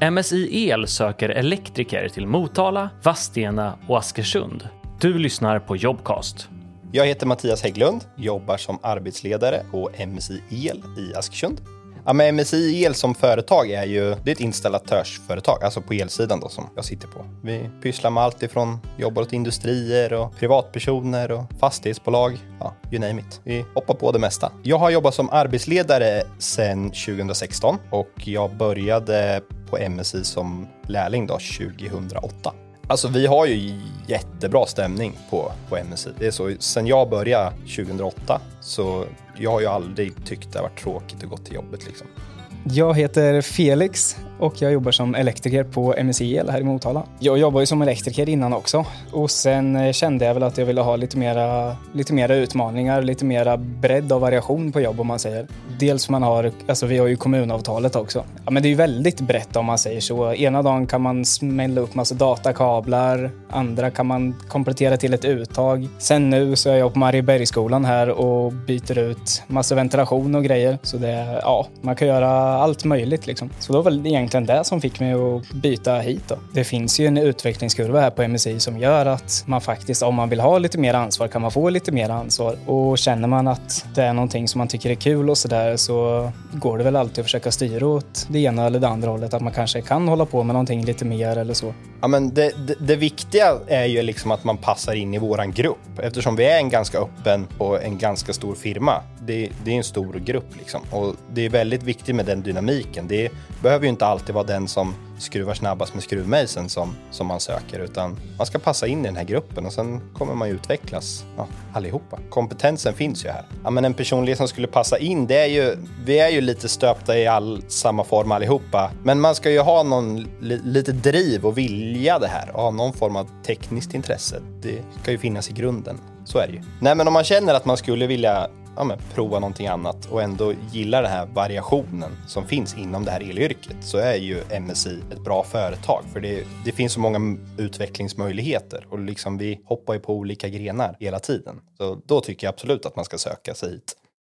MSI El söker elektriker till Motala, Vadstena och Askersund. Du lyssnar på Jobcast. Jag heter Mattias Hägglund, jobbar som arbetsledare på MSI El i Askersund. Ja, men MSI El som företag är ju det är ett installatörsföretag, alltså på elsidan då som jag sitter på. Vi pysslar med allt ifrån jobbar åt industrier och privatpersoner och fastighetsbolag. Ja, you name it. Vi hoppar på det mesta. Jag har jobbat som arbetsledare sedan 2016 och jag började på MSI som lärling då 2008. Alltså vi har ju jättebra stämning på, på MSI. Det är så, sen jag började 2008 så jag har ju aldrig tyckt det har varit tråkigt att gå till jobbet liksom. Jag heter Felix och jag jobbar som elektriker på MSIL här i Motala. Jag jobbade ju som elektriker innan också och sen eh, kände jag väl att jag ville ha lite mera, lite mera utmaningar, lite mera bredd och variation på jobb om man säger. Dels man har, alltså vi har ju kommunavtalet också. Ja, men det är ju väldigt brett om man säger så. Ena dagen kan man smälla upp massa datakablar, andra kan man komplettera till ett uttag. Sen nu så är jag på Mariebergsskolan här och byter ut massa ventilation och grejer. Så det, ja, man kan göra allt möjligt liksom. Så då var väl egentligen det som fick mig att byta hit då. Det finns ju en utvecklingskurva här på MSI som gör att man faktiskt, om man vill ha lite mer ansvar, kan man få lite mer ansvar. Och känner man att det är någonting som man tycker är kul och sådär så går det väl alltid att försöka styra åt det ena eller det andra hållet. Att man kanske kan hålla på med någonting lite mer eller så. Ja, men det, det, det viktiga är ju liksom att man passar in i våran grupp eftersom vi är en ganska öppen och en ganska stor firma. Det, det är en stor grupp liksom och det är väldigt viktigt med den dynamiken. Det behöver ju inte alltid vara den som skruvar snabbast med skruvmejseln som, som man söker utan man ska passa in i den här gruppen och sen kommer man ju utvecklas ja, allihopa. Kompetensen finns ju här. Ja, men en personlighet som skulle passa in, det är ju, vi är ju lite stöpta i all, samma form allihopa, men man ska ju ha någon li, lite driv och vilja det här och ha någon form av tekniskt intresse. Det ska ju finnas i grunden. Så är det ju. Nej, men om man känner att man skulle vilja ja, men, prova någonting annat och ändå gillar den här variationen som finns inom det här elyrket så är ju MSI ett bra företag för det, det finns så många utvecklingsmöjligheter och liksom vi hoppar ju på olika grenar hela tiden. Så då tycker jag absolut att man ska söka sig hit.